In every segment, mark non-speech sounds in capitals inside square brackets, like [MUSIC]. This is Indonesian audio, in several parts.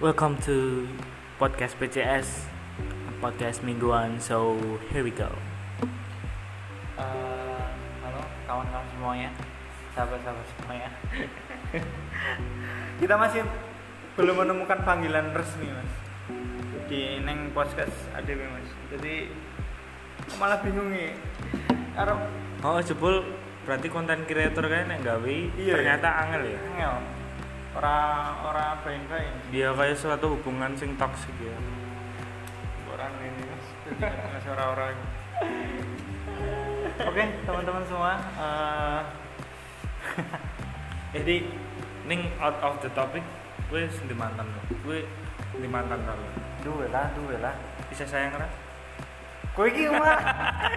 Welcome to podcast PCS, podcast mingguan. So here we go. Eh, halo kawan-kawan semuanya, sahabat-sahabat semuanya. [LAUGHS] Kita masih belum menemukan panggilan resmi mas di neng podcast ADW mas. Jadi malah bingung nih. Arab Oh jebul berarti konten creator kan yang gawe Iya, ternyata angel ya. ngel. Orang orang bain-bain. Dia kayak suatu hubungan sing toksik ya. Orang ini mas. Orang-orang. Oke teman-teman semua. eh, [LAUGHS] Jadi ning out of the topic, gue di mantan lo. Gue di mantan lo. dua lah, dua lah. Bisa sayang kan? Kowe iki mah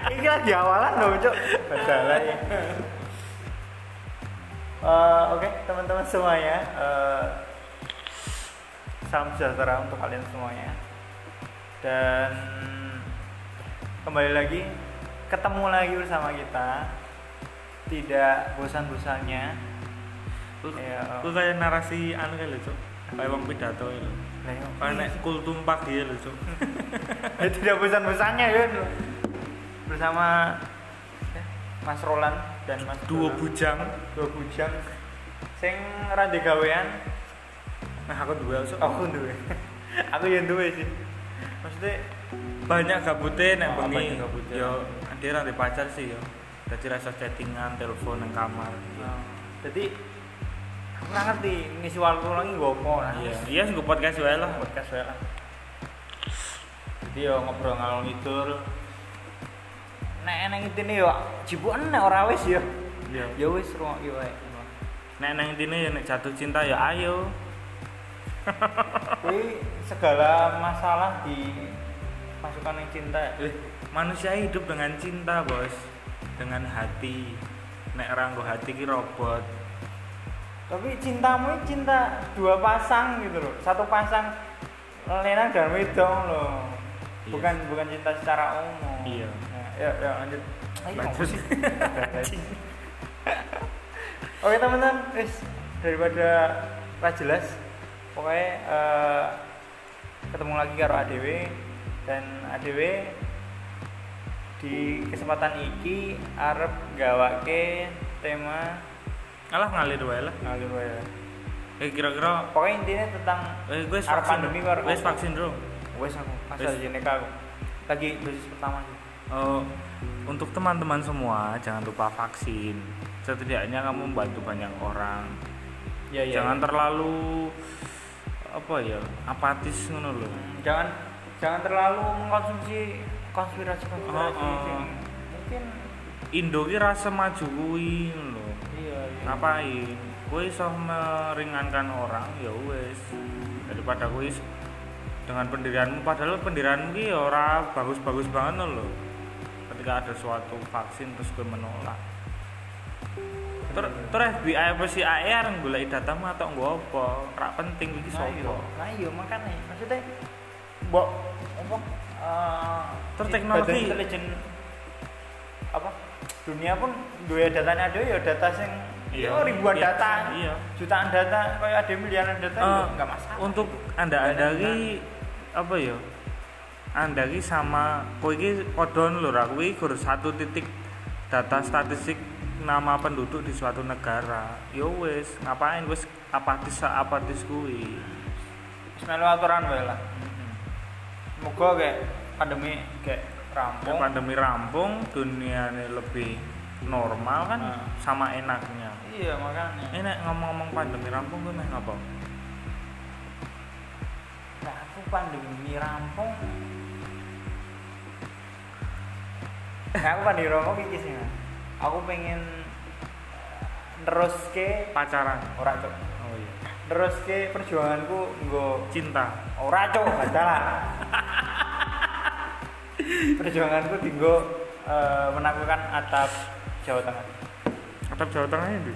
iki lagi awalan loh, Cuk. Badalah ya. [LAUGHS] Eh, oke, teman-teman semuanya, eh, salam sejahtera untuk kalian semuanya. Dan kembali lagi ketemu lagi bersama kita. Tidak bosan-bosannya. Gue Iya. gue kayak narasi anu kayak lucu. Kayak wong pidato ya. Yo. Kayak nek kul tumpak dia lucu. [LAUGHS] Ya, tidak bosan-bosannya ya bersama ya, Mas Roland dan Mas Duo Dolan. bujang. dua bujang. Sing ndek gawean. Nah aku dua so. aku duwe. [LAUGHS] Aku yang duwe sih. Maksudnya banyak gabute nek Oh, bengi. yo dia ra di pacar sih yo. Dadi rasa chattingan telepon nang kamar eh, jadi aku nggak ngerti ngisi waktu lagi gue apa nah. Iya. Iya sing podcast wae lah. Podcast wae lah. Jadi yo ngobrol ngalor ngidul nek eneng intine yo jibukan nek ora wis yo. Iya. Ya wis wae. Nek nang intine nek jatuh cinta ya ayo. [LAUGHS] Kuwi segala masalah di masukkan yang cinta? Eh, manusia hidup dengan cinta bos. Dengan hati. Nek ranggo hati ki robot. Tapi cintamu ini cinta dua pasang gitu loh. Satu pasang lenang dan wedong loh. Iya. bukan bukan cinta secara umum. Iya. Ya ya lanjut. Ayo, Lanjut. [LAUGHS] oke teman-teman wis daripada gak jelas pokoknya eh, ketemu lagi karo ADW dan ADW di kesempatan iki arep gawake tema alah ngalir wae lah. Ngalir wae eh kira-kira pokoknya intinya tentang eh gue Arep pandemi karo gue vaksin dong. Wes aku Wes. AstraZeneca aku. Lagi dosis pertama. sih Oh, untuk teman-teman semua jangan lupa vaksin. Setidaknya kamu membantu banyak orang. ya jangan terlalu apa ya apatis ngono loh. Jangan jangan terlalu mengkonsumsi konspirasi konspirasi Oh, oh. mungkin Indo ki rasa maju kuwi lho. iya, iya. Ngapain? Kowe iso meringankan orang ya wes. Daripada kowe is- dengan pendirianmu padahal pendirianmu ki ya ora bagus-bagus banget lho. Ketika ada suatu vaksin terus kowe menolak. Ter terus FBI apa si AE areng golek datamu atau nggo apa? Ora penting iki nah iya sapa? nah iya makanya maksudnya mbok apa eh, Ter si teknologi- intelijen apa dunia pun dua datanya ada ya data sing Iya. ya ribuan Iya, data iya. jutaan data kayak ada miliaran data Eh, ya nggak masalah untuk anda anda ki apa ya anda ki sama kowe ki kodon lho kuwi gur satu titik data statistik nama penduduk di suatu negara yo wes ngapain wes apatis apatis kuwi Wis melu aturan wae lah Moga kayak pandemi kayak rampung. pandemi rampung dunia ini lebih normal kan Nah. sama enaknya Iya makanya. ini nek ngomong-ngomong pandemi rampung gue meh ngapa Nah, aku pandemi rampung. Nah, aku pandemi rampung iki sih. Aku pengen terus ke pacaran ora cok. oh iya Terus ke perjuanganku nggo cinta ora cok, bacalah. [LAUGHS] perjuanganku tinggo eh, menaklukkan atap Jawa Tengah. atap Jawa Tengah ini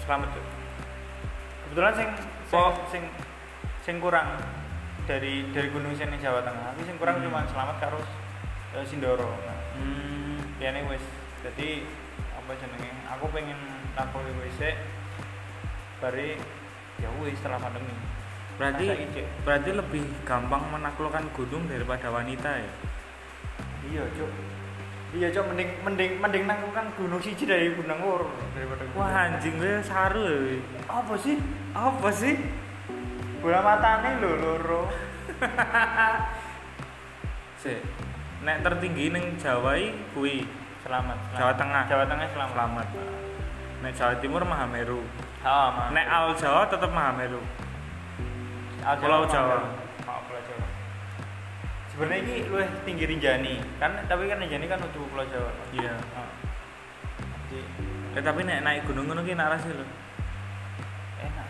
selamat Cuk. kebetulan sing sing, Oh. sing sing kurang dari dari gunung sini Jawa Tengah tapi sing kurang Hmm. cuma selamat karo eh, Sindoro nah, hmm. ya ini wis. Jadi apa jenenge? Aku pengen wis sik bari ya wis setelah pandemi. Berarti berarti lebih gampang menaklukkan gunung daripada wanita ya? Iya cok iya cok mending mending mending naklukkan gunung siji dari gunung loro daripada gunung. wah anjing gue saru ya apa sih? Apa sih? Bola matane lho loro. [LAUGHS] Sih nek tertinggi neng Jawa i kuwi selamat, selamat. Jawa Tengah. Jawa Tengah selamat Selamat. nek Jawa Timur Mahameru oh, ma. nek Al Jawa tetap Mahameru Al Pulau Jawa. Oh, Pulau Jawa. Sebenarnya ini luwih tinggi Rinjani, kan tapi kan Rinjani kan udah Pulau Jawa. iya Oh. Jadi eh tapi nek naik gunung ki nak rasih lho enak.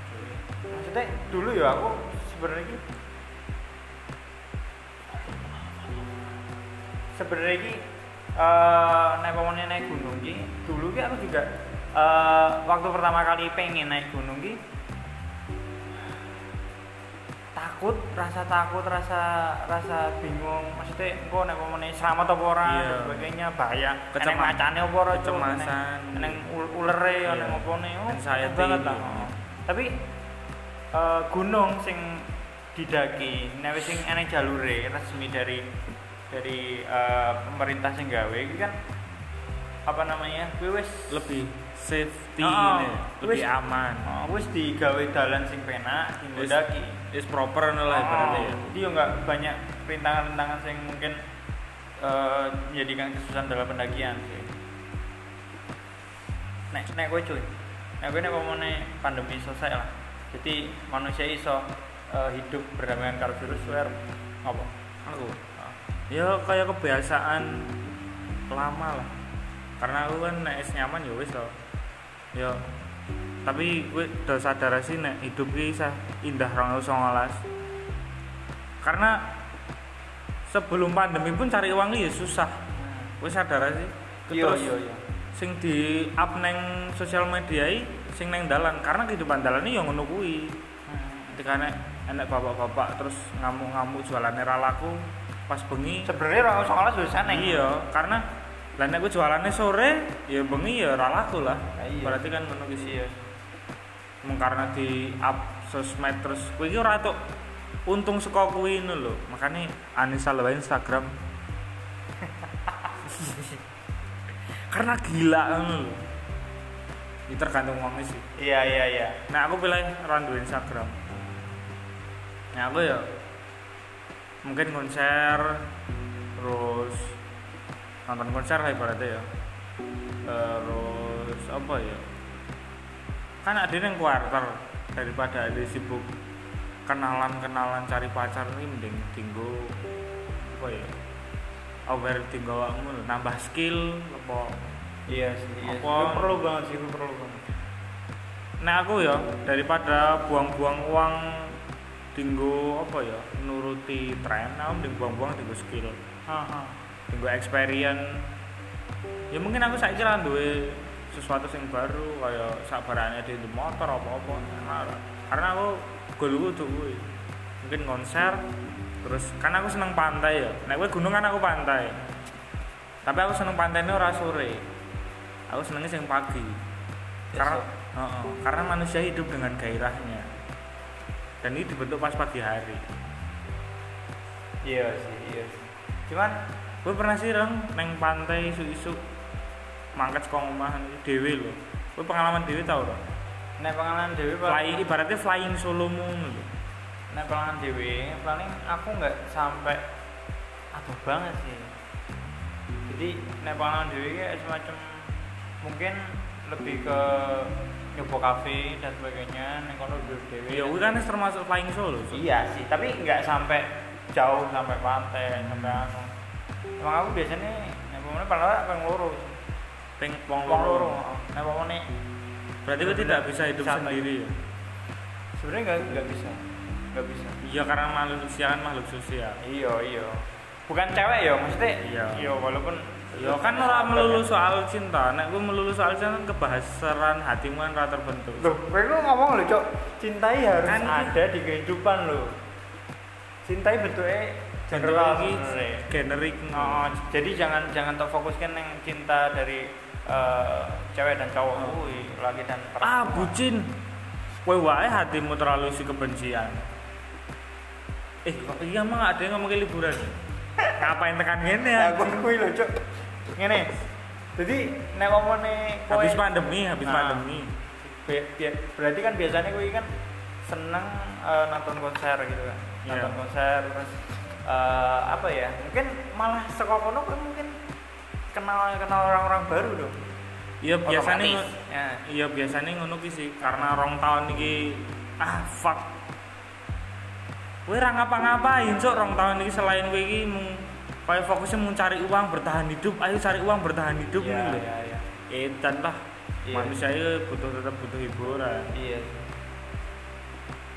Maksudnya dulu ya aku sebenarnya sebenarnya ini eh naik pamane naik gunung ki dulu ki aku juga eh waktu pertama kali pengen naik gunung ki takut rasa takut rasa rasa bingung maksudnya engko nek pamane selamat apa ora Iya. dan sebagainya bahaya Kecema- eneng macane apa ora kecemasan. Eneng- eneng ul- ulere Iya. eneng opone oh Anxiety. banget lah. Oh. tapi eh, gunung sing didaki nek wis sing eneng jalure resmi dari dari eh, pemerintah sing gawe iki kan apa namanya kuwi wis lebih safety Oh, ini, lebih wis- aman oh, wis digawe dalan sing penak sing Wis- daki is proper ngono lah ibaratnya ya jadi yo nggak banyak rintangan-rintangan yang mungkin eh, menjadikan kesusahan dalam pendakian sih. Nek nek gue cuy, nek gue nek pamane pandemi selesai lah. Jadi manusia iso eh, hidup berdamaian karo virus wer apa? aku ya kayak kebiasaan lama lah. Karena aku kan nek wis nyaman ya wis loh ya tapi gue udah sadar sih nek hidup isah indah 2019 karena sebelum pandemi pun cari uang ya susah. Gue sadar sih. Iya terus iya iya. sing di up neng sosial media i sing neng dalan. Karena kehidupan dalan ini yang ngono kuwi. Hmm. ketika nek enek bapak-bapak terus ngamuk-ngamuk jualannya ra laku pas bengi Sebenarnya orang soalnya sudah sana. iya karena nek gue jualannya sore ya bengi ya ra laku lah Ah, iya. berarti kan ki sih. Mung karena di up sosmed terus kuwi ki ora tok untung saka kuwi ngono lho makanya Anissa lewat Instagram [LAUGHS] karena gila ngono lho ini tergantung wongnya sih Iya iya iya. nah aku pilih randu Instagram nah aku ya mungkin konser terus nonton konser lah ibaratnya ya terus apa ya kan ada yang kuarter daripada ada sibuk kenalan-kenalan cari pacar ini mending tinggu apa ya aware tinggu awakmu nambah skill apa Iya sih. Iya. Apa? Itu perlu banget sih, itu perlu banget. Nah aku ya daripada buang-buang uang tinggu apa ya nuruti tren, aku mending buang-buang tinggu skill, Haha. tinggu experience. Ya mungkin aku saya kira duwe sesuatu yang baru kayak sabarannya di motor apa-apa. Karena aku goalku tuh kuwi. Mungkin konser terus karena aku seneng pantai ya. Nek kowe gunung kan aku pantai. Tapi aku seneng pantainya ora sore. Aku senengnya sing pagi. Karena karena manusia hidup dengan gairahnya. Dan ini dibentuk pas pagi hari. Iya sih, iya sih. Cuman Gue pernah sih reng neng pantai isu-isu mangkat sekolah omahan dewi loh. Gue pengalaman dewi tau loh. nek pengalaman dewi Fly, ibaratnya flying solo moon loh. nek pengalaman dewi paling aku nggak sampai aduh banget sih. Jadi nek pengalaman dewi kayak semacam mungkin lebih ke nyoba kafe dan sebagainya nek kono dewi. Ya, gue kan termasuk flying solo. so. Iya sih, tapi nggak sampai jauh sampai pantai sampai anu. Emang aku biasanya nek pemene paling pengen loro. Peng wong loro. Nek pemene Berarti gue tidak bisa hidup sendiri ya. sebenarnya nggak nggak bisa. Nggak bisa. Iya karena manusia kan makhluk sosial. Iya, iya. Bukan cewek ya, maksudnya. Iya. Iya, walaupun Ya kan orang melulu soal cinta, nek gue melulu soal cinta kan kebahasan hatimu kan rata terbentuk. Loh, kowe ngomong lho, Cok. Cintai harus Kan ada di kehidupan lo. Cintai bentuknya General generik. Oh, jadi jangan jangan terfokuskan yang cinta dari eh, cewek dan cowok, Oh. Wih, laki dan ah perempuan. bucin. Kowe wae hatimu terlalu isi kebencian. eh iya emang ada yang ngomongin liburan ngapain tekan gini ya aku kuwi lho, Cuk. Ngene. Jadi nek omone kowe habis pandemi habis Nah. pandemi Bi- bi- berarti kan biasanya gue kan seneng eh, nonton konser gitu kan Iya. nonton konser terus eh, apa ya mungkin malah sekokono gue mungkin kenal kenal orang-orang baru dong iya biasanya ya. iya biasanya ngono sih karena rong tahun iki ah fuck Kowe ora ngapa-ngapain cok rong tahun iki selain kowe iki mung fokusnya mau cari uang bertahan hidup. Ayo cari uang bertahan hidup Iya, nih lho. edan lah Iya. manusia itu butuh tetap butuh hiburan. Iya.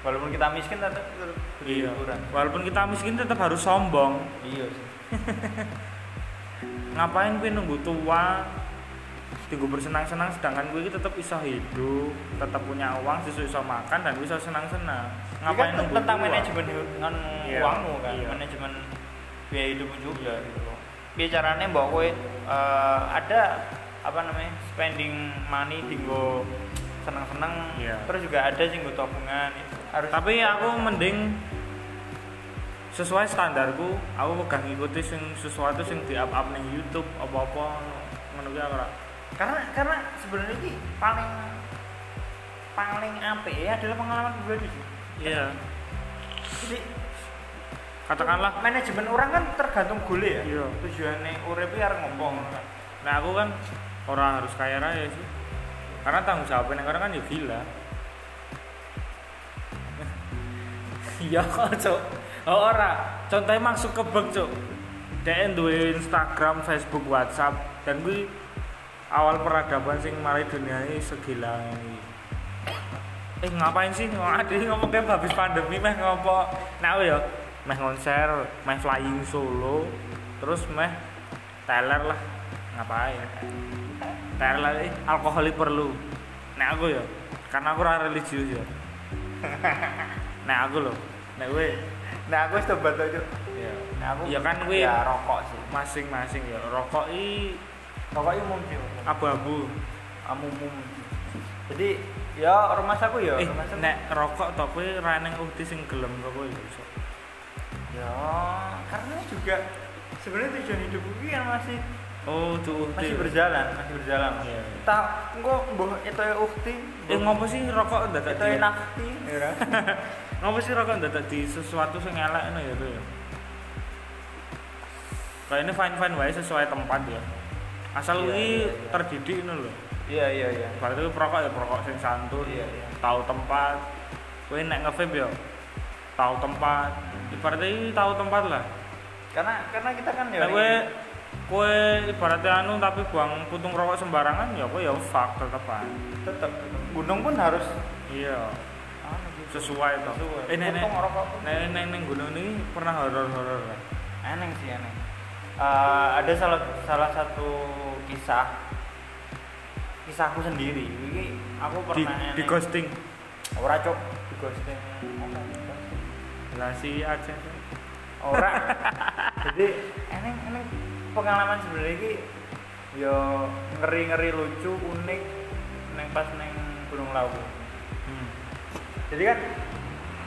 Walaupun kita miskin tetap butuh iya. hiburan. Walaupun kita miskin tetap harus sombong. Iya [LAUGHS] ngapain gue nunggu tua tinggu bersenang-senang sedangkan gue tetap bisa hidup tetap punya uang sesuai bisa makan dan bisa senang-senang. Ini ngapain kan nunggu tentang manajemen hu- ngan Iya, uangmu kan iya. manajemen biaya hidupmu juga gitu loh. Piye caranya mbak kowe eh, ada apa namanya spending money tinggo senang-senang Iya. terus juga ada sih nggo tabungan itu harus tapi aku mending sesuai standarku aku pegang ikuti sing sesuatu sing di up up ning YouTube apa-apa ngono ki aku karena karena sebenarnya ini paling paling apik ya adalah pengalaman pribadi sih. iya. Jadi katakanlah. manajemen orang kan tergantung gole ya. Iya. tujuannya urip iki arep ngomong. Nah aku kan orang harus kaya raya sih. Karena tanggung jawabnya orang kan ya gila. [LAUGHS] Iya cok oh, ora. Contohnya masuk ke bank cok dia duwe Instagram, Facebook, WhatsApp dan gue awal peradaban sing mari dunia ini segila ini. Eh ngapain sih? Ada ngomong kayak habis pandemi meh ngopo nah ya meh konser meh flying solo terus meh teler lah. Ngapain? Teler lah eh, alkohol perlu. Nah aku ya karena aku ora religius ya. [LAUGHS] Nah aku loh. Nah gue nah aku wis tobat aja ya nah aku ya kan gue ya rokok sih. Masing-masing ya. Rokok i rokok umum sih abu-abu umum jadi ya rumah aku ya eh rumah nek rokok to kowe ra ning uhti sing gelem kok kowe ya iso. Ya karena juga sebenarnya tujuan hidup gue kan masih oh tuh uhti masih berjalan masih berjalan. Iya. tak engko mbah itu ya ukti eh ngopo sih rokok dadak itu ya di nakti ya kan? [LAUGHS] ngopo sih rokok dadak di sesuatu sing elek ngono ya tuh ya kayak ini fine fine wae sesuai tempat ya asal Iya, kuwi iya, iya. terdidik ngono lho. Iya iya iya. Berarti kuwi perokok ya perokok sing santun Iya, iya. tahu tempat. Kowe nek nge-vape ya tahu tempat. Ibaratnya ini tahu tempat lah. Karena karena kita kan ya kowe kowe ibaratnya anu tapi buang putung rokok sembarangan ya kowe ya fuck tetepan tetap gunung pun harus iya. Anu sesuai toh. Sesuai. eh nenek nenek neng gunung ini pernah horor horor kan aneh sih aneh Eh, ada salah salah satu kisah kisahku sendiri. Ini aku di pernah di eneng- ghosting. Ora cok di ghosting. Apa di ghosting? relasi aja ora. [LAUGHS] Jadi eneng eneng pengalaman sebenarnya ini yo ngeri ngeri lucu unik neng pas neng Gunung Lawu. Hmm. jadi kan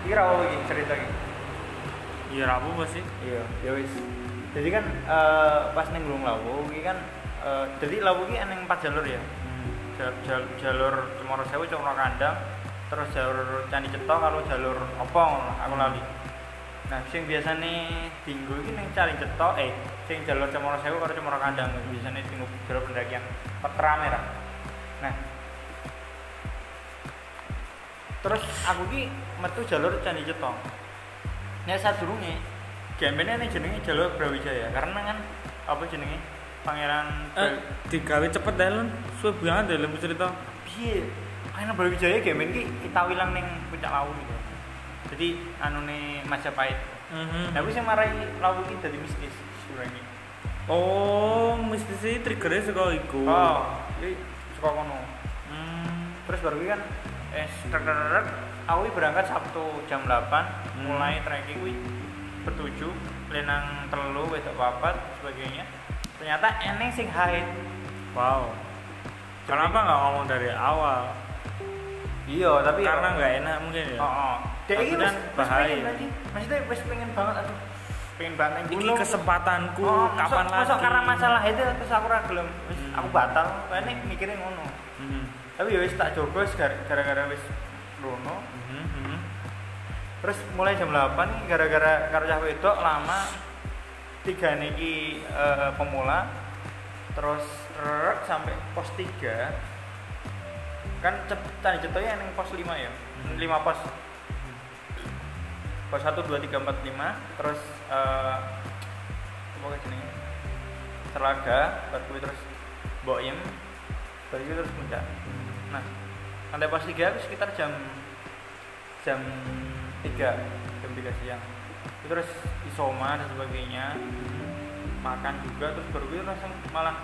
ini rawa lagi cerita ini iya rapu apa sih. Iya ya wis jadi kan eh, pas neng Gunung Lawu ini kan eh, jadi Lawu ini eneng empat jalur ya. Hmm. Jal- jal- jalur Cemoro Sewu Cemoro Kandang terus jalur Candi Ceto kalau jalur Opong aku lali. Nah sing biasanya tinggu ini neng Candi Ceto eh sing jalur Cemoro Sewu kalau Cemoro Kandang biasanya tinggu jalur pendakian Petra Merah. Nah terus aku ki metu jalur Candi Ceto nek sadurunge gambene ning jenenge jalur Brawijaya karena kan apa jenenge Pangeran eh digawe cepet deh lun suwe banget deh lembu cerita piye Ayo Brawijaya gamen ki kita wilang ning puncak lawu gitu. Jadi anune Majapahit. Mhm. Tapi sing marai lawu ki dadi mistis sebenarnya. oh mesti sih triggernya saka iku Oh, iki saka kono. hmm. Terus baru kan eh aku berangkat Sabtu jam 8 Hmm. mulai trekking kuwi bertujuh lenang telu wedok papat sebagainya. Ternyata eneng sing haid. wow kenapa nggak ngomong dari awal Iya, tapi karena nggak enak mungkin ya Oh, oh. Dek kan wis wis bahaya. pengen tadi. Maksudnya pengen banget aduh. Pengen banget gunung. kesempatanku Oh, kapan masuk, lagi? masuk karena masalah itu terus aku ra gelem. Wis Hmm. aku batal. Kayaknya mikirin ngono. Mhm. Tapi ya wis tak gar- gara-gara wis rono. Terus mulai jam 8 nih gara-gara karo cah wedok lama. Tiga niki eh, pemula. Terus rek sampai pos 3 kan cep tadi jatuhnya yang pos 5 ya? 5 pos. Pos 1 2 3 4 5 terus eh apa telaga baru terus boim baru terus puncak nah sampai pos 3 itu sekitar jam jam 3 jam 3 siang itu terus isoma dan sebagainya makan juga terus baru kuwi langsung malah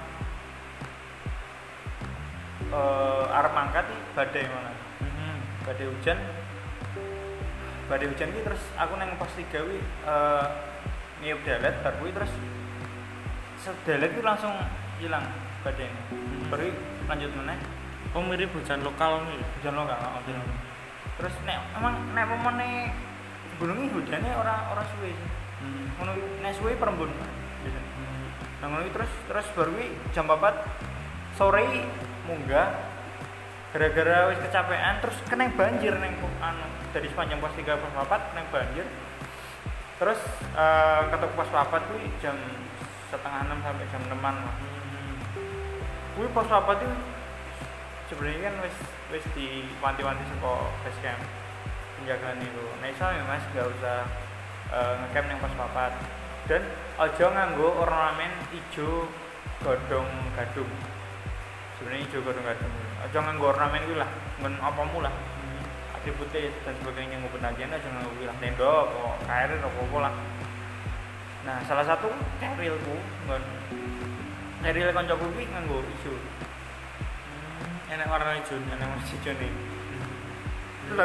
eh arep mangkat nih badai malah Mhm. badai hujan badai hujan ini terus aku neng pos tiga wi eh niup dalet baru terus sedalet itu langsung hilang badai ini baru kuwi lanjut meneh Oh mirip hujan lokal nih. hujan lokal oh, hujan lokal. Terus nek emang nek gunung ini hujannya orang orang suwe sih Mhm. ngono nek suwe perembun biasanya Mhm. nah ngono terus terus baru jam 4 sore munggah gara-gara wis kecapean terus kena banjir neng anu dari sepanjang pos 3 pos 4 neng banjir terus eh ketuk pos 4 kuwi jam setengah enam sampai jam 6 lah Mhm. kuwi pos 4 itu sebenarnya kan wis wis diwanti-wanti saka base camp penjagaan itu. Nah iso ya mas? Gak usah eh, ngecamp neng pos 4 dan ojo nganggo ornamen ijo godong gadung. Sebenarnya ijo godong gadung. Ojo nganggo ornamen kuwi lah ngen apamu lah. Atributnya dan sebagainya nggo penagihan aja nganggo kuwi lah. Tenda apa karir apa apa lah. Nah salah satu kerilku nggon keril kancaku kuwi nganggo ijo Enak warna hijau. enak warna ijo nih. Terus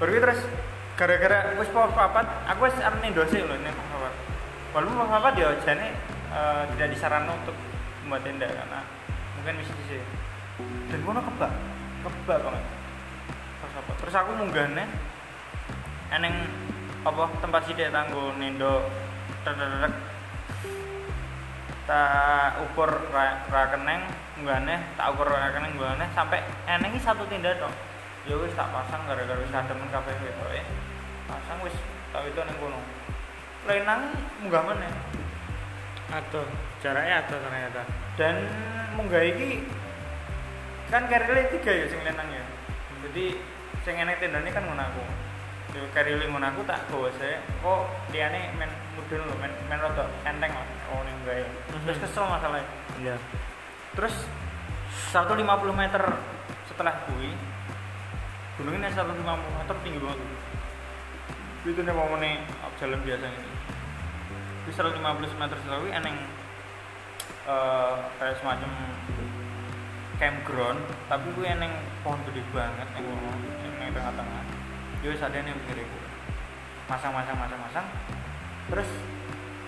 baru terus gara-gara wis pos papat aku wis ning dose lho ning pos papat walaupun pos papat ya jane eh, tidak disarankan untuk membuat tenda karena mungkin misi di dan kono kebak kebak banget. Pos papat terus aku munggahne eneng apa tempat sidik tanggo nendo terderek tak ukur ra, ra keneng munggahne tak ukur ra keneng munggahne sampai eneng iki satu tenda tok. Ya wis tak pasang gara-gara wis kademen kabeh wetoke pasang wis tak itu ning kono. Lenang munggah meneh. Atau jaraknya ada ternyata. dan munggah iki kan karile tiga ya sing lenang ya. Jadi sing enek tendane kan ngono aku. Yo karile ngono aku tak gawa saya kok liyane men mudun lho men men rada enteng lah oh ning gawe terus kesel masalahnya. Iya. terus 150 meter setelah kui gunungnya 150 meter tinggi banget. Itu nih mau nih jalan biasa ini itu 150 meter setelah kui eneng eh, kayak semacam campground tapi gue eneng pohon gede banget yang kono yang tengah-tengah. Yo sadar nih pikir gue masang masang masang masang. Terus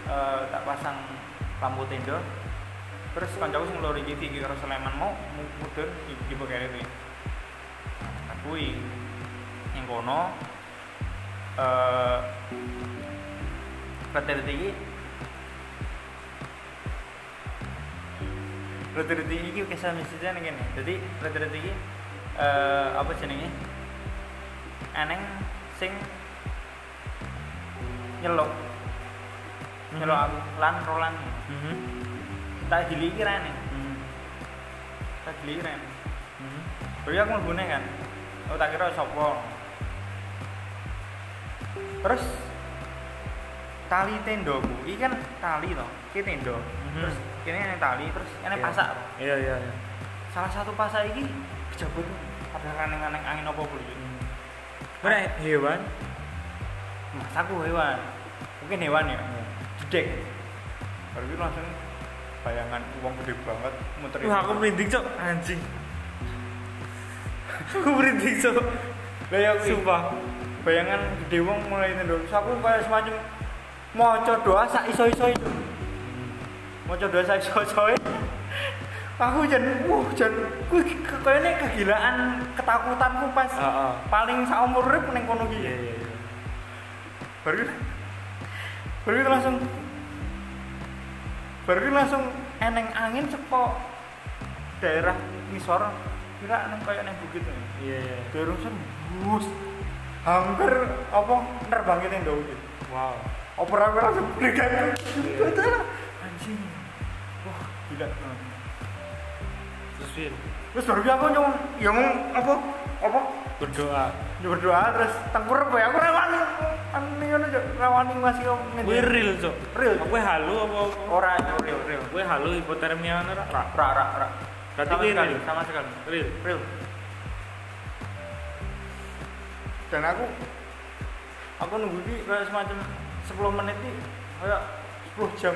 eh, tak pasang lampu tenda terus kancaku sing loro iki iki karo Sleman mau mu- mudhun iki pakai kuwi nah kuwi yang kono eh Petir iki Petir iki kisah mistisnya ning kene. Jadi petir iki eh apa jenenge? Eneng sing nyeluk aku lan rolan Mhm. tak gili iki rene Mhm. tak gili iki rene Mhm. Beri aku mlebune kan. Oh tak kira sapa. Terus tali tendoku, iki kan tali to. Iki tendo. Mhm. Terus kene ana tali, terus ana Iya. pasak. to. Iya iya. iya. Salah satu pasak iki kejabut ada kaneng-kaneng angin apa gitu. Mhm. Mana hewan? Mas aku hewan. Mungkin hewan ya. Jedek. Baru itu langsung bayangan uang gede banget muter Wah aku merinding cok anjing. aku merinding cok. Lah ya kuwi. Sumpah. bayangan gede wong mulai tendo terus aku kayak semacam maca doa sak iso-iso itu maca doa sak iso-iso aku jan wuh jan kuwi ke- kayaknya kegilaan ketakutanku pas paling saumur urip ning kono ki Iya iya iya. baru baru itu langsung baru itu langsung eneng angin seko daerah ngisor kira neng kayak neng bukit nih Iya iya. terusan bus. Hampir apa nerbang kita yang gitu Wow. opera opera langsung berikan betul anjing. Wah gila. Terus terus baru aku nyong yang apa? Apa? Berdoa. Berdoa terus tengkurep ya aku rawani anu ngono Cuk. rawani masih om Kuwi real, Cok. Real. Kowe halu apa ora real real Kowe halu hipotermia ngono ra? Ra. ra ra ra Berarti sama kuwi sekali real. sama sekali Real. real dan aku aku nunggu di kayak semacam 10 menit nih kayak 10 jam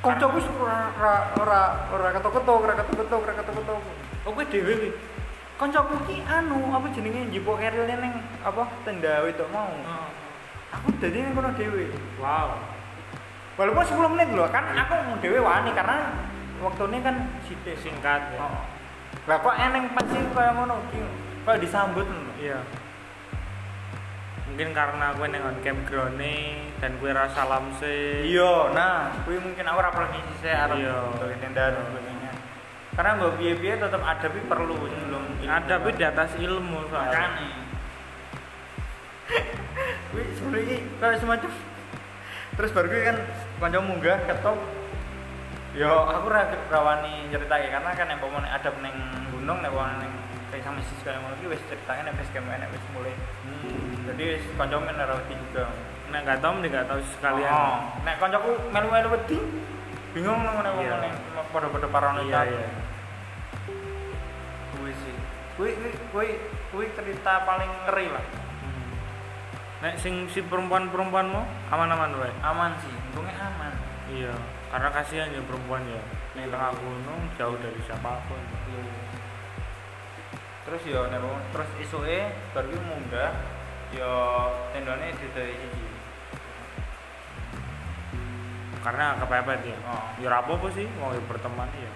kancaku ora ora ora ora ketok-ketok ora ketok-ketok ora ketok-ketok Oh, kowe dhewe kuwi. Kancaku ki anu apa jenenge njipuk kerilnya ning apa tenda wedok mau aku dadi ning kono dhewe Wow. walaupun 10 menit loh kan aku mau dhewe wani karena waktunya kan sithik Singkat ya. Oh. Lah kok eneng pasti kaya ngono ki. Kok disambut ngono. Iya. Mungkin karena kowe ning on campground dan kowe ra salam se. Iya, nah, kuwi mungkin aku ora perlu ngisi sih arep Iya. untuk tenda dan sebagainya. Karena mbok piye-piye tetep ada pi perlu sebelum Ada tapi di atas ilmu soalnya. sebelum iki kayak semacam terus baru kuwi kan kanca munggah ketok Yo, aku ra rawani ceritake karena kan yang pomone ada ning gunung nek wong ning kayak sama kayak ngono ki wis ceritake nek base camp nek wis mulai. Hmm. Jadi men ora wedi juga. Nek gak tau mending gak tau sekalian. Oh, nek kancaku melu-melu wedi bingung nang wong Iya. ning padha-padha paranoid. Iya iya. Sih. Kuwi kuwi kuwi kuwi cerita paling ngeri lah. Hmm. Nek sing si perempuan-perempuanmu aman-aman wae. Aman sih, untungnya aman. Iya, karena kasihan ya perempuan ya. Ning tengah gunung jauh dari siapa pun. Terus yo nek terus isuke baru ki munggah yo tendane didai siji. Karena kepepet ya. Oh. Ya apa-apa sih, mau berteman ya.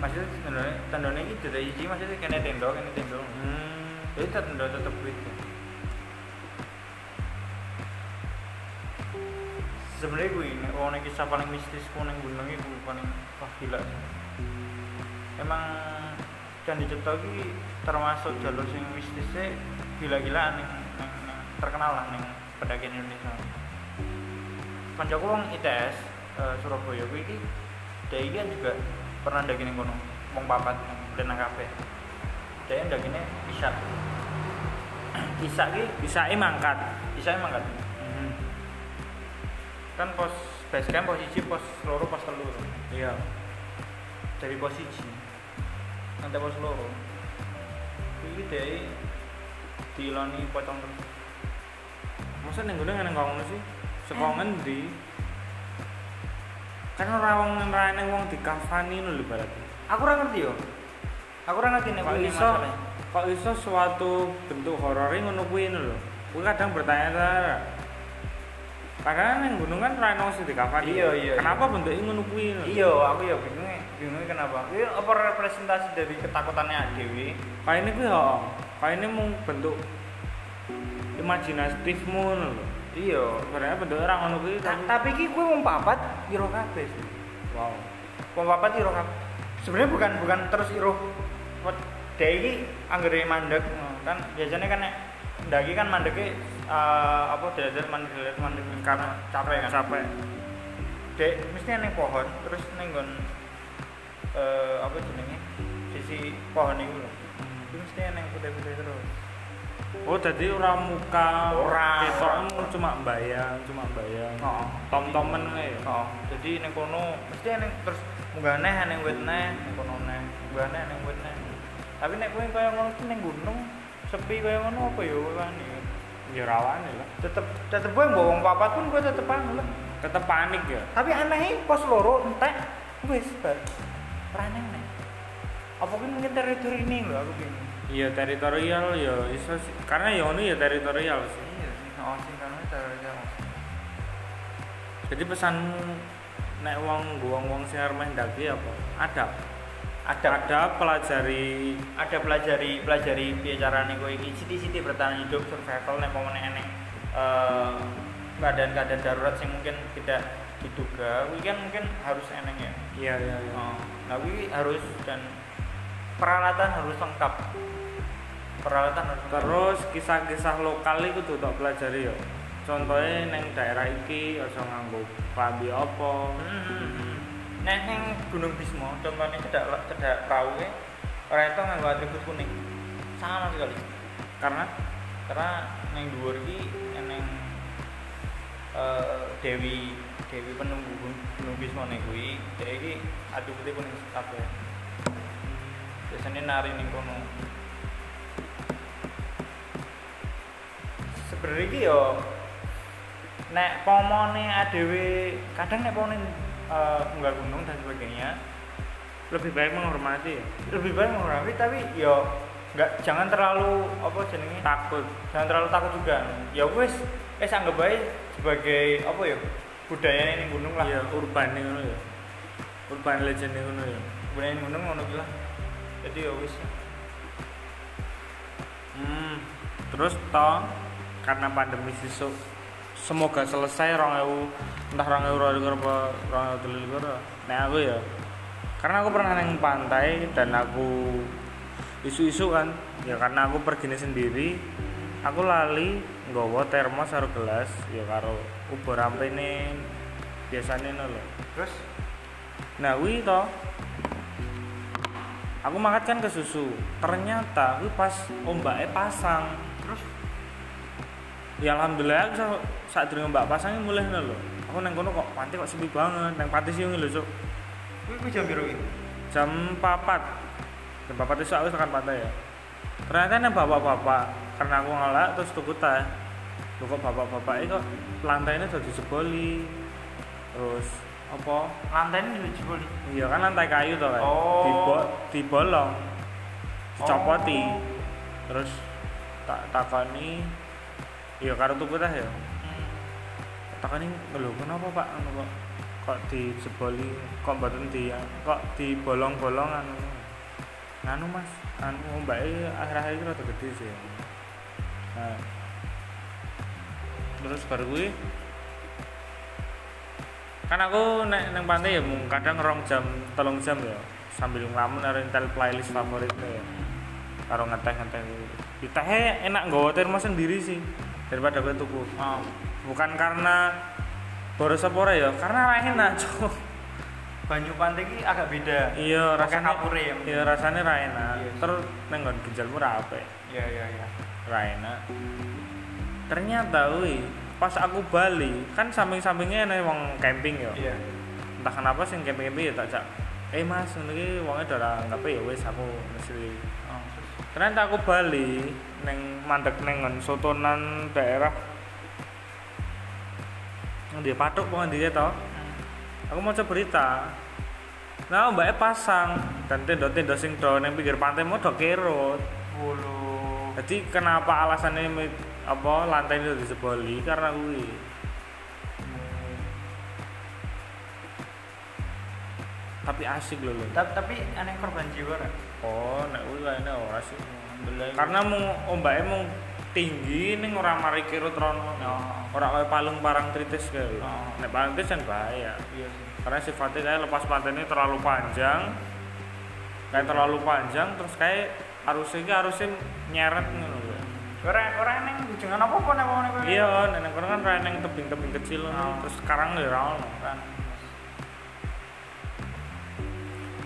Maksudnya tendane tendane iki didai siji maksudnya kene tenda kene tenda. Hmm. Jadi tenda tetep beda. Sebenarnya gue ini, oh ini kisah paling mistis ku neng gunung itu paling wah gila. Emang Candi Cipto ini termasuk jalur sing mistisnya gila-gilaan ning, ning, ning, terkenal lah ning pendakian Indonesia. Kancaku wong ITS eh, Surabaya kuwi iki dia iki kan juga pernah ndaki ning kono, wong papat nang nang kafe. Dia ndakine Isak. [CLEARS THROAT] Isak ki Bisa mangkat. Isak emang kan Hmm. kan pos base camp posisi pos loro pos telu Iya. dari posisi nanti pos loro ini dari diloni potong terus Masa ning gunung nang ngono sih? Sekongen di kan ora wong nrene wong dikafani lho berarti. aku ora ngerti yo aku ora ngerti nek Kok kuwi iso kok iso suatu bentuk horor ngono kuwi lho. Kuwi kadang bertanya-tanya. Padahal nang gunung kan ora ono sing dikafani. Iya, iya, Kenapa bentuknya ngono kuwi? iya aku ya bingungnya bingungnya kenapa ini apa representasi dari ketakutannya Dewi Kayak ini kuwi ho. Kayak ini mung bentuk imajinatifmu lho. Iya Sebenarnya bentuknya orang ngono kuwi Ta- tapi tapi ki kuwi wong papat iro kabeh. Wow. wong papat iro kabeh. Sebenarnya bukan bukan terus iro dia iki anggere mandek kan biasanya kan nek ndaki kan mandeke eh, apa dadak mandek mandek karena capek kan. Capek. dek mesti neng pohon terus neng nggon eh, apa jenenge? Sisi pohon itu lho. Itu mesti neng putih-putih terus Oh, jadi orang muka Ora, ketokmu cuma bayang, cuma bayang. oh. Tom-tomen ae. oh. Jadi neng kono mesti neng terus munggah neh neng wit neh neng kono neh. Munggah neh neng wit neh. Tapi nek kowe kaya ngono ki neng gunung sepi kaya ngono apa ya wani? Ya rawane lah. tetep tetep gue mbok wong papat pun gue tetep anu lah. Tetep panik ya. tapi aneh pos loro entek. Wis bar raneng neh apa kuwi mungkin teritori ini lho aku bingung Iya teritorial ya iso sih. Karena ya ngono ya teritorial sih. iya sih oh sing kan teritorial Jadi pesan nek wong wong wong sing arep main daki apa? Adab. ada ada pelajari ada pelajari pelajari piye carane kowe iki siti-siti bertahan hidup survival nek pomone eneng eh, keadaan-keadaan darurat yang mungkin tidak diduga kuwi kan mungkin harus eneng ya iya iya iya Oh, nah kuwi harus dan peralatan harus lengkap peralatan terus kisah-kisah lokal itu tuh tak pelajari ya contohnya neng daerah iki aja nganggo klambi apa Hmm, ning Gunung Bismo, contohnya cedak cedak perahu e, orang itu nganggo atribut kuning. Sama sekali. karena Karena neng dhuwur iki neng eh, Dewi Dewi penunggu Gun- Gunung Bismo ning kuwi, dhek iki atributnya kuning kabeh. Biasanya nari ning kono. Sebenarnya iki yo nek pomone adewe kadang nek pomone eh, munggah gunung dan sebagainya lebih baik menghormati ya? lebih baik mengurangi tapi yo nggak jangan terlalu apa jenenge? Takut. Jangan terlalu takut juga. Ya wes wes anggap baik sebagai apa ya budaya ini gunung lah. Iya urban ini ngono ya? Urban legend ini ngono ya? Budaya ini gunung ngono kuwi lah. Jadi ya wes hmm terus toh karena pandemi sisuk semoga selesai rong ewu entah rong ewu rong ewu rong ewu nah aku ya karena aku pernah neng pantai dan aku isu-isu kan ya karena aku pergi sendiri aku lali nggawa termos karo gelas ya karo ubur rampene biasanya no lho terus Nah, wih toh. Aku makan kan ke susu. Ternyata wih pas ombaknya pasang. Ya alhamdulillah aku sa- saat durung mbak pasangnya mulai lho. Aku neng kono kok pantai kok sepi banget. Neng pantai sih lho, Cuk. kuwi kuwi jam iki Jam 4. Jam 4 itu aku tekan pantai ya. Ternyata neng bapak-bapak karena aku ngelak terus tuku teh. Loh kok bapak-bapak itu kok lantainya udah dijeboli. Terus apa lantai ini juga jebol Iya kan lantai kayu tuh kan. Oh. Dibo, dibolong. Dicopoti. Terus tak takoni iya karo tuku teh ya. Takoni lho kenapa Pak anu kok kok dijeboli kok mboten di kok dibolong-bolong anu. Nganu Mas, anu mbake akhir-akhir iki rada gede sih. Nah. Terus baru gue kan aku nek neng pantai ya kadang rong jam telung jam ya sambil ngelamun ada intel playlist favoritnya ya karo ngeteh ngeteh di tehnya enak nggawa termos sendiri sih daripada gue tuku. Oh. Bukan karena boros apa ya? Karena enak cuk. Banyu pantai iki agak beda. Iya rasanya kapure ya. iya rasanya ra enak. Iya. terus neng nggon ginjalmu ra apik. Iya iya iya. Ra enak. Ternyata wih pas aku bali kan samping-sampingnya ada wong camping ya? Iya. Entah kenapa sing camping-camping ya tak cak eh mas ini ki wongnya udah nggak ya wes aku mesti. Oh terus? Ternyata aku bali neng mandek neng ngon sotonan daerah. Yang dia patuk pokoknya dia tau aku mau coba berita. Nah mbaknya pasang dan tenda-tenda sing do neng pinggir pantai mau do kerut. Bulu jadi kenapa alasannya apa lantai itu diseboli? Karena gue tapi asik loh loh tapi tapi aneh korban jiwa kan oh nek gue kayaknya ora sih. Karena mau ombaknya mau tinggi nih orang mari kirut rono Oh. orang kayak palung parang tritis kayak Oh. nek parang tritis kan bahaya iya sih. Karena sifatnya kayak lepas pantai ini terlalu panjang. Kayak terlalu panjang terus kayak arusnya ini arusnya nyeret gitu loh Orang orang neng bujangan apa pun apa nih iya nenek kono kan yang tebing-tebing kecil Oh. terus sekarang ya ra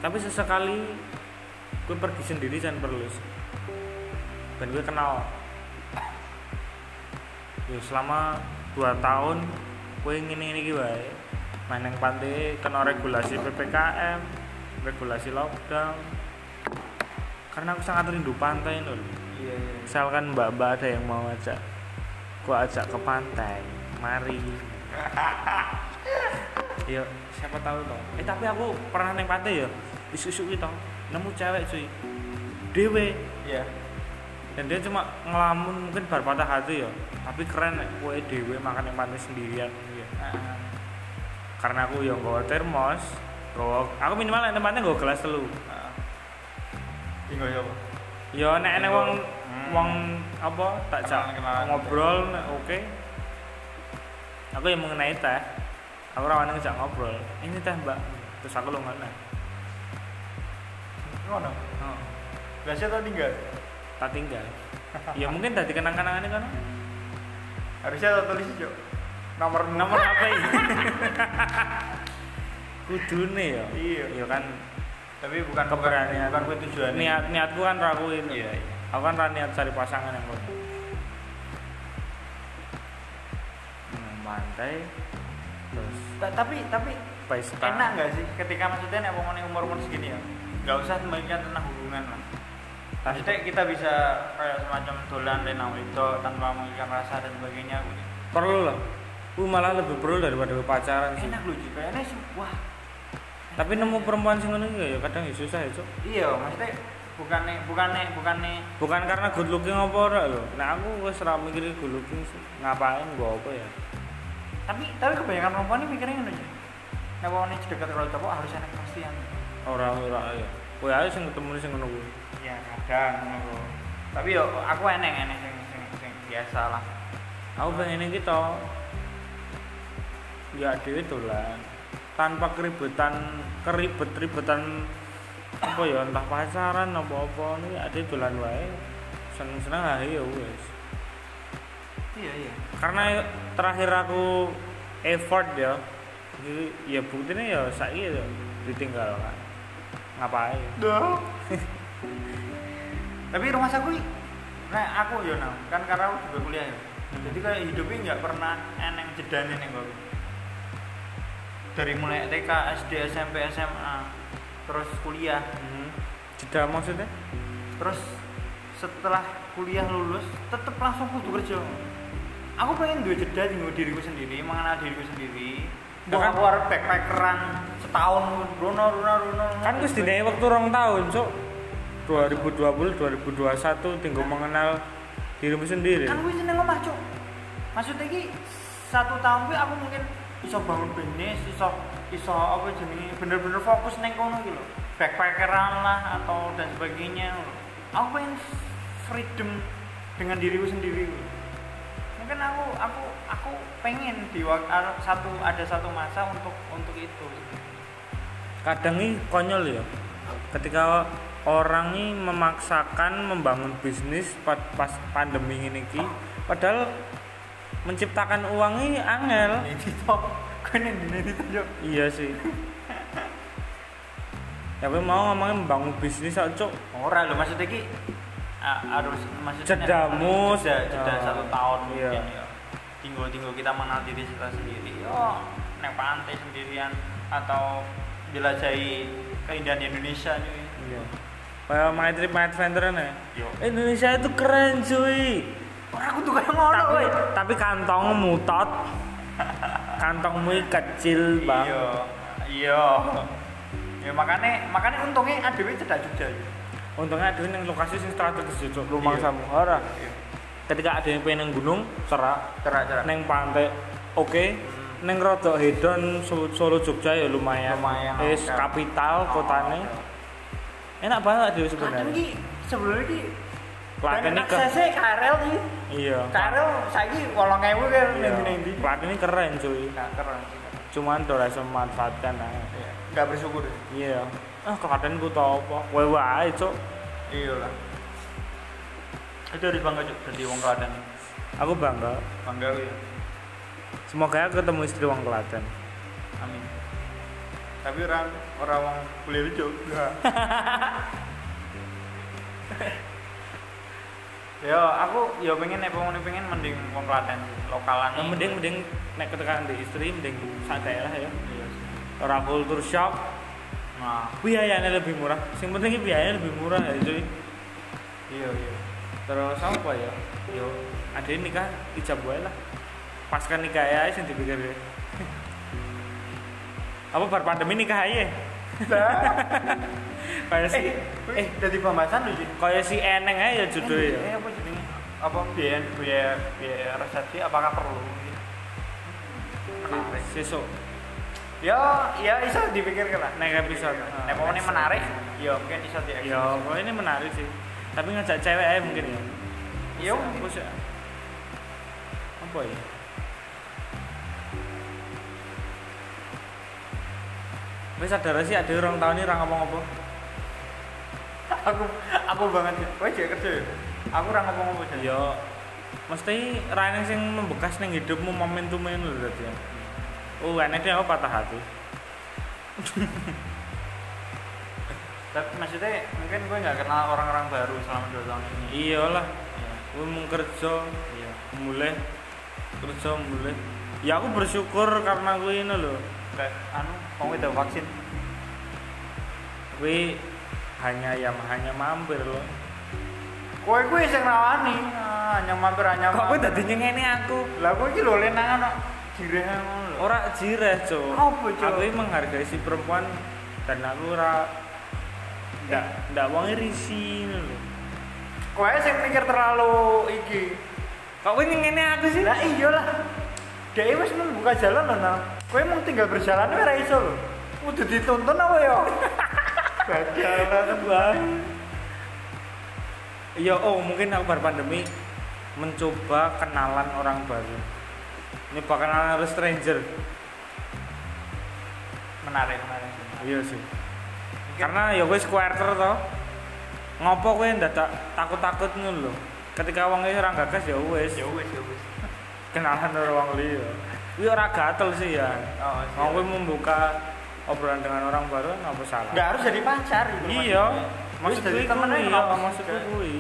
tapi sesekali gue pergi sendiri dan perlu dan gue kenal. Ya selama 2 tahun gue ngini ini gue main yang pantai kena regulasi ppkm regulasi lockdown. Karena aku sangat rindu pantai loh iya iya. Misalkan mbak-mbak ada yang mau ajak gua ajak ke pantai mari [LAUGHS] ya siapa tahu toh. Eh tapi aku pernah neng pantai ya isu-isu gitu nemu cewek cuy. Dewe. Iya. Dan dia cuma ngelamun mungkin bar patah hati ya. Tapi keren nek kue dewe makan yang pantai sendirian ya. Karena aku yang bawa termos bawa aku minimal nek tempatnya gue gelas telu. Tinggal siapa Ya nek nek wong Hmm. wong apa tak jak ngobrol oke. Aku yang mengenai teh. Aku rawan ngejak ngobrol. Ini teh Mbak. Terus aku lunga nah. ngono Oh, biasa atau tinggal tak tinggal. ya mungkin tadi kenang-kenangan kan. harusnya ada tulis jo nomor Nomor [LAUGHS] HP. Kudune ya. Iya. Ya kan tapi bukan keberanian. bukan gue tujuan Niat niatku kan rakuin. iya iya Aku kan ra niat cari pasangan yang kono. Hmm, mantai tapi tapi pesta. enak nggak sih ketika maksudnya nek wong umur umur segini ya nggak usah memikirkan tentang hubungan lah maksudnya kita bisa kayak semacam dolan lenang itu tanpa memikirkan rasa dan sebagainya perlu lah. Uh, malah lebih perlu daripada pacaran sih. enak loh sih kayaknya sih wah Tapi nemu perempuan sing ngono iki ya kadang ya susah ya, Cuk. iya maksudnya bukannya bukannya bukannya Bukan karena good looking apa ora lho. Nah aku wis ora mikir good looking sih. Ngapain gua apa ya? Tapi tapi kebanyakan perempuan ini mikirnya ngono aja nek wong ini dekat kalau cowok harus enak kepastian Ora ora ya. Kowe ae sing ketemu sing ngono kuwi. ya kadang ngono tapi yo aku enek enek sing sing sing biasa lah. Aku pengen kita ya dhewe dolan. Tanpa keribetan keribet-ribetan apa ya entah pacaran apa apa ini ada dolan wae. Seneng-seneng ae ya wis iya iya. Karena terakhir aku effort ya jadi ya buktinya ya saiki ya ditinggalkan. Ngapain? Duh. [LAUGHS] tapi rumah saku nah aku yo nah, kan karena aku juga kuliah ya. Jadi kayak hidupnya nggak pernah eneng jeda nih gue dari mulai TK SD SMP SMA terus kuliah. Hmm. jeda maksudnya? Terus setelah kuliah lulus tetep langsung kudu kerja aku pengen dua jeda tinggal diriku sendiri mengenal diriku sendiri. Ya kan? Bukan keluar backpackeran setahun runo runo runo kan wis dinaik waktu rong tahun cok 2020 2021 tinggal mengenal dirimu sendiri. Kan gue seneng omah cuk. Maksudnya ki satu tahun gue aku mungkin iso bangun bisnis iso iso apa jenenge bener-bener fokus neng kono gitu backpackeran lah atau dan sebagainya. Aku pengen freedom dengan diriku sendiri. gitu. Mungkin aku aku aku pengen di satu ada satu masa untuk untuk itu. Kadang ini konyol ya. Ketika orang ini memaksakan membangun bisnis pas, pandemi ini ki padahal menciptakan uang ini angel. Iya sih. Gue mau ngomongin membangun bisnis aja cok Ora lho maksudnya ki harus maksudnya Jedamu, jeda, jeda satu tahun iya. mungkin ya. Tinggal tinggal kita mengenal diri kita sendiri. Yo, neng pantai sendirian atau jelajahi keindahan Indonesia cuy. iya kayak my trip my adventure nih Yo. Indonesia itu keren cuy aku tuh kayak ngono tapi tapi kantong mutot kantongmu kecil bang Iya. Iya. Ya makanya makanya untungnya ADW cedak Jogja. ya. Untungnya ada yang lokasi yang strategis cocok rumah Iya. sama ora Iya. ketika ada yang pengen neng gunung serak Cerak-cerak. neng pantai oke neng rodok hedon Solo, Solo Jogja ya lumayan Lumayan, es oke. kapital Oh, kotane oke. enak banget dia sebenarnya ki sebenarnya ki Klaten ini ke aksesnya KRL ki. iya KRL saiki 8000 kan iya. ndi. Klaten ini keren cuy Nah, keren cuman udah bisa memanfaatkan aja Iya. Nggak bersyukur. iya ah Klaten ku tau apa wae wae cok Iya lah. Itu harus bangga cuk jadi wong Klaten. aku bangga Bangga ya. semoga aku ketemu istri wong Klaten Amin. Tapi orang orang wong kuliah juga. [LAUGHS] ya aku ya pengen nek pengen pengen mending wong Klaten lokalan. Nah, mending mending naik ketekan di istri mending sak daerah ya Iya orang kultur shock Nah, biayanya lebih murah yang penting biayanya lebih murah ya cuy iya iya. terus apa ya yo ada nikah ijab wae lah pasca nikah ya sing dipikir ya. apa bar pandemi nikah aja [LAUGHS] kayak si eh, eh, jadi pembahasan lu sih. kayak si eneng aja ya judulnya Eh, ya apa jenenge? Apa biaya biaya biaya resepsi apakah perlu? Sesuk Ya, ya bisa dipikirkan lah. naik episode Nek mau menarik, ya mungkin bisa di ya kalau ini menarik sih. Tapi ngajak cewek aja mungkin. Ya ya aku sih apa ya? Wis sadar sih ada orang tahun ini orang ngomong apa? [LAUGHS] aku aku banget kowe jek kerja ya? Aku ora ngomong apa Ya mesti rane sing membekas ning hidupmu momentum ini lho dadi. Oh, enek dia aku patah hati. tapi maksudnya mungkin gue nggak kenal orang-orang baru selama dua tahun ini Iyalah, Iya. gue mau kerja, iya mulai kerja mulai. Ya aku bersyukur karena gue ini loh. kayak anu kamu udah vaksin Gue hanya ya hanya mampir loh. kowe gue sing rawani ah, hanya mampir hanya Kok gue mampir. tadi nyengeni aku? lah gue iki lho lenangan no jireh Ora jireh, Cuk. Apa, Cuk? Aku ini menghargai si perempuan dan aku ora ndak ndak wonge risi lho. kowe sing mikir terlalu iki Kok gue nyengeni aku sih? lah iya lah dia wis membuka jalan lho nah kowe mau tinggal berjalan ora iso lho udah dituntun apa ya [LAUGHS] Badal banget Wah. Iya, oh mungkin aku bar pandemi mencoba kenalan orang baru. Ini bakal kenalan stranger. menarik menarik Iya sih. Karena ya wis quarter toh. Ngopo kowe ndak takut-takut ngono lho. Ketika wong wis ora gagas ya wis ya wis ya wis [LAUGHS] kenalan karo wong liya. Kuwi ora gatel sih ya. oh Mau kowe membuka obrolan dengan orang baru apa salah? nggak harus jadi pacar gitu Iya. Maksud gue temen iya, kenapa maksud gue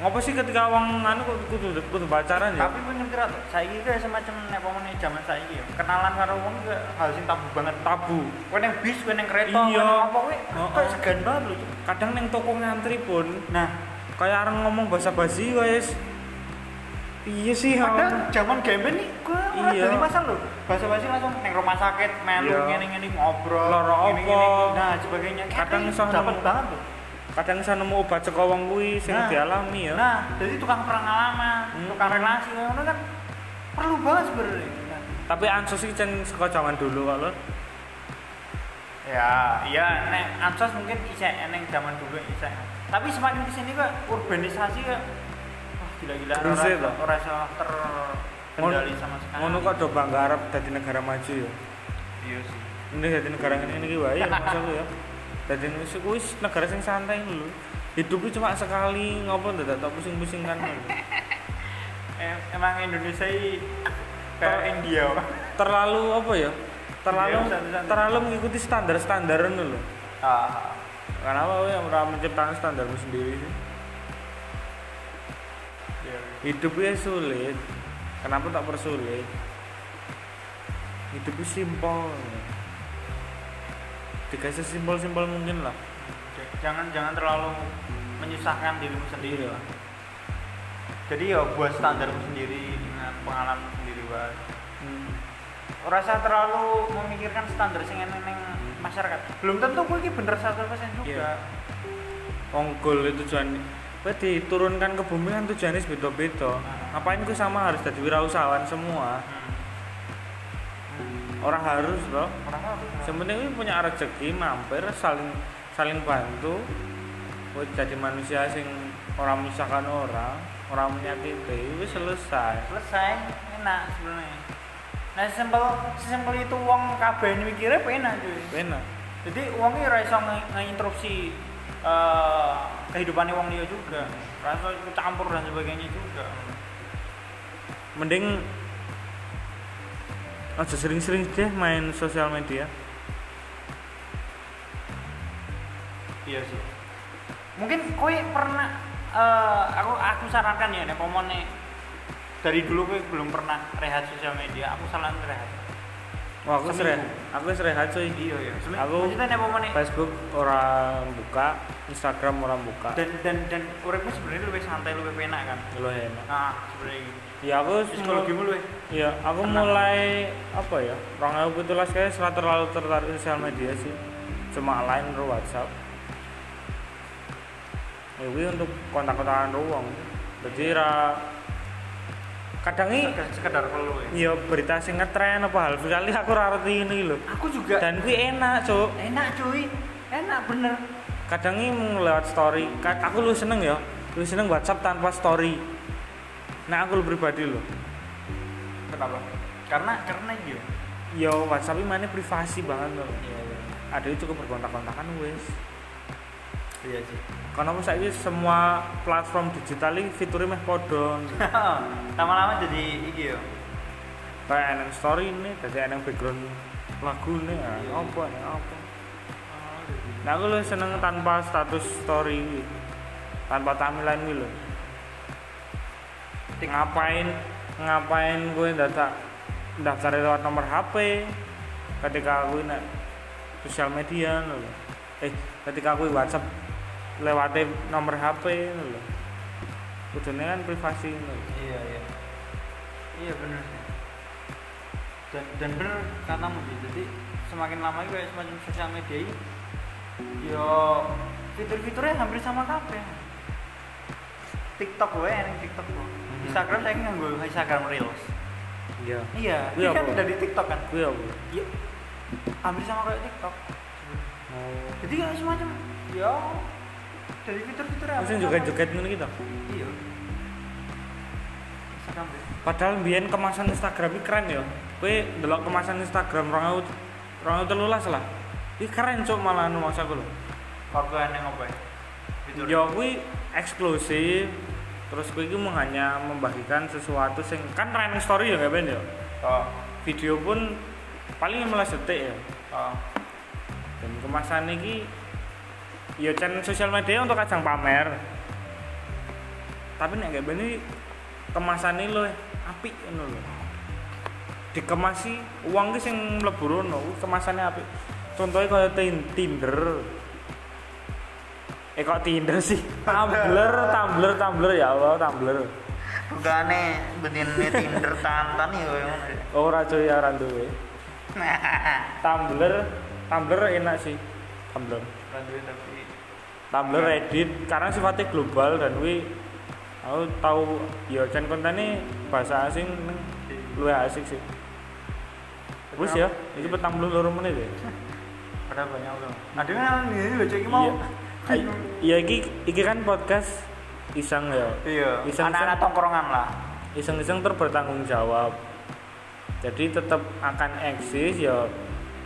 Ngapa sih ketika wong anu kok kudu kudu pacaran ya? tapi gue ngerti ra tuh saiki ku semacam nek pomone zaman saiki ya kenalan karo wong ku hal sing tabu banget tabu. kowe nang bis kowe nang kereta Iya. kowe nang apa kowe kok segan banget lho Kadang neng toko ngantri pun nah kayak orang ngomong bahasa basi wes. Iya sih, Padahal zaman gemben nih gue Iya. dari masa lo bahasa basi langsung neng rumah sakit melu Iya. ngene ngene ngobrol Loro apa? nah sebagainya Kadang Kayak iso dapat banget kadang bisa nemu obat saka wong kuwi sing Nah. dialami ya. nah jadi tukang pengalaman Hmm. tukang relasi ngono kan perlu banget sebenarnya Nah, Tapi ansos iki cen saka zaman dulu kok lho. ya iya nek ansos mungkin isek neng zaman dulu isek tapi semakin ke sini kok urbanisasi kok wah gila-gila ora iso terkendali sama sekali Ngono kok do bangga arep dadi negara maju ya. iya sih Ini dadi negara ini iki wae ya maksudku ya. [LAUGHS] Dadi wis wis negara sing santai lho. Hidupnya cuma sekali ngopo ndak tak pusing-pusing kan. [LAUGHS] emang Indonesia ini kayak India. Terlalu apa ya? Terlalu Iya, terlalu mengikuti standar-standar ngono lho. ah Kenapa yang menciptakan standarmu sendiri sih? iya. Hidupnya sulit. Kenapa tak persulit? Hidupnya simpel. Dikasih simpel-simpel mungkin lah. Jangan jangan terlalu menyusahkan dirimu sendiri lah jadi ya buat standarmu sendiri dengan pengalaman sendiri wae Hmm. rasa terlalu memikirkan standar sing neng masyarakat belum tentu gue ini bener 100% juga. Wong goal itu tujuan kowe diturunkan ke bumi kan tujuannya beda-beda. Ah. Ngapain kowe sama harus jadi wirausahawan semua? hmm. Orang harus loh. orang harus Sebenarnya punya rezeki mampir saling saling bantu. Kowe jadi manusia sing orang menyusahkan orang, orang menyakiti, wis selesai. selesai enak sebenarnya nah sesimpel sesimpel itu uang kabeh mikirnya enak cuy Enak. jadi uangnya ora iso nge- ngeinterupsi eh kehidupannya uang dia juga rasa campur dan sebagainya juga Mending aja sering-sering deh main sosial media. iya sih. Mungkin kowe pernah eh aku aku sarankan ya nek pomone dari dulu kowe belum pernah rehat sosial media. Aku saran rehat Wah, aku rehat. Aku wis rehat cuy. iya ya Aku- maksudnya pomone Facebook orang buka, Instagram orang buka. dan dan dan uripmu sebenarnya lebih santai lebih enak kan Lo enak. nah sebenarnya gitu. Ya aku psikologimu lebih Ya, aku Tenang. mulai apa ya? Orang aku itu kayak setelah terlalu tertarik sosial media sih. Cuma line atau WhatsApp. Ya, untuk kontak-kontakan ruang. Jadi ra kadang ini sekedar, perlu ya? Ya berita sing ngetren apa hal? Kali aku ora ngerti ini lho. aku juga Dan kuwi enak, Cuk. enak cuy. Enak bener. Kadang ini lewat story. Aku lu seneng ya. Lu seneng WhatsApp tanpa story. Nah aku lu pribadi loh kenapa? Karena karena iya. Yo WhatsApp ini mana privasi banget loh iya iya. Ada itu cukup berkontak-kontakan wes iya sih karena aku saiki semua platform digital ini fiturnya meh podo [LAUGHS] lama-lama jadi iki yo. Kayak eneng story ini jadi eneng background lagu nih ya Iya. apa ya apa? Nah aku lu seneng tanpa status story tanpa tampilan gitu loh ngapain ngapain gue data daftar lewat nomor HP ketika aku nak sosial media lho. Eh ketika aku WhatsApp lewat nomor HP lho. Kudune kan privasi lho. Iya iya. Iya bener sih. Dan dan bener katamu sih jadi semakin lama kayak semacam sosial media ini yo fitur-fiturnya hampir sama kabeh. TikTok gue yang TikTok gue Instagram saya nggak Instagram Reels. Iya. Iya Kuwi ini kan dari TikTok kan? Gue apa iya. Hampir sama kayak TikTok. Oh. Jadi kayak semacam ya dari fitur-fiturnya hampir Mesti sama. joget-joget ngono gitu iya. Instagram Reels padahal biyen kemasan Instagram ini keren ya. Kowe delok kemasan Instagram 2000 2013 lah. Ini keren cuk malah anu masa aku lho. Waktu yang apa ya? Fitur. Ya kuwi eksklusif. Terus iki mau hanya membagikan sesuatu sing kan running story ya ben ya? Oh video pun paling 15 detik ya. Oh dan kemasan ini ya channel sosial media untuk ajang pamer. Tapi nek nggak ben iki kemasan ini loh apik ngono lho. Dikemasi uang sing mlebu rono kuwi kemasane apik. Contohnya Tin- Tinder. Eh kok Tinder sih? [LAUGHS] Tumblr Tumblr Tumblr ya Allah Tumblr. Bukannya bedine Tinder tantan ya oh rajo ya randuwe [LAUGHS] Tumblr Tumblr enak sih. Tumblr. Randuin tapi Tumblr Reddit karena sifatnya global dan wi aku tahu ya kan kontennya bahasa asing luwih asik sih wis ya ini petang belum loro menit ya Ada banyak loh. Ada kan ini loh cek mau. iya iya iki iki kan podcast iseng ya Iya. Iseng-iseng. Anak-anak tongkrongan lah. iseng-iseng ter bertanggung jawab jadi tetap akan eksis ya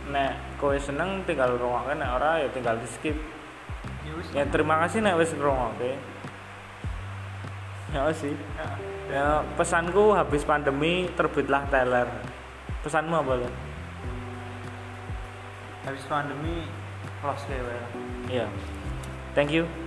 nek kowe seneng tinggal rungokke nek ora ya tinggal di skip Ya ya terima kasih nek wis ngrungokke. Ya sih. Ya. ya pesanku habis pandemi terbitlah teller pesanmu apa lo Habis pandemi close kayak iya. Thank you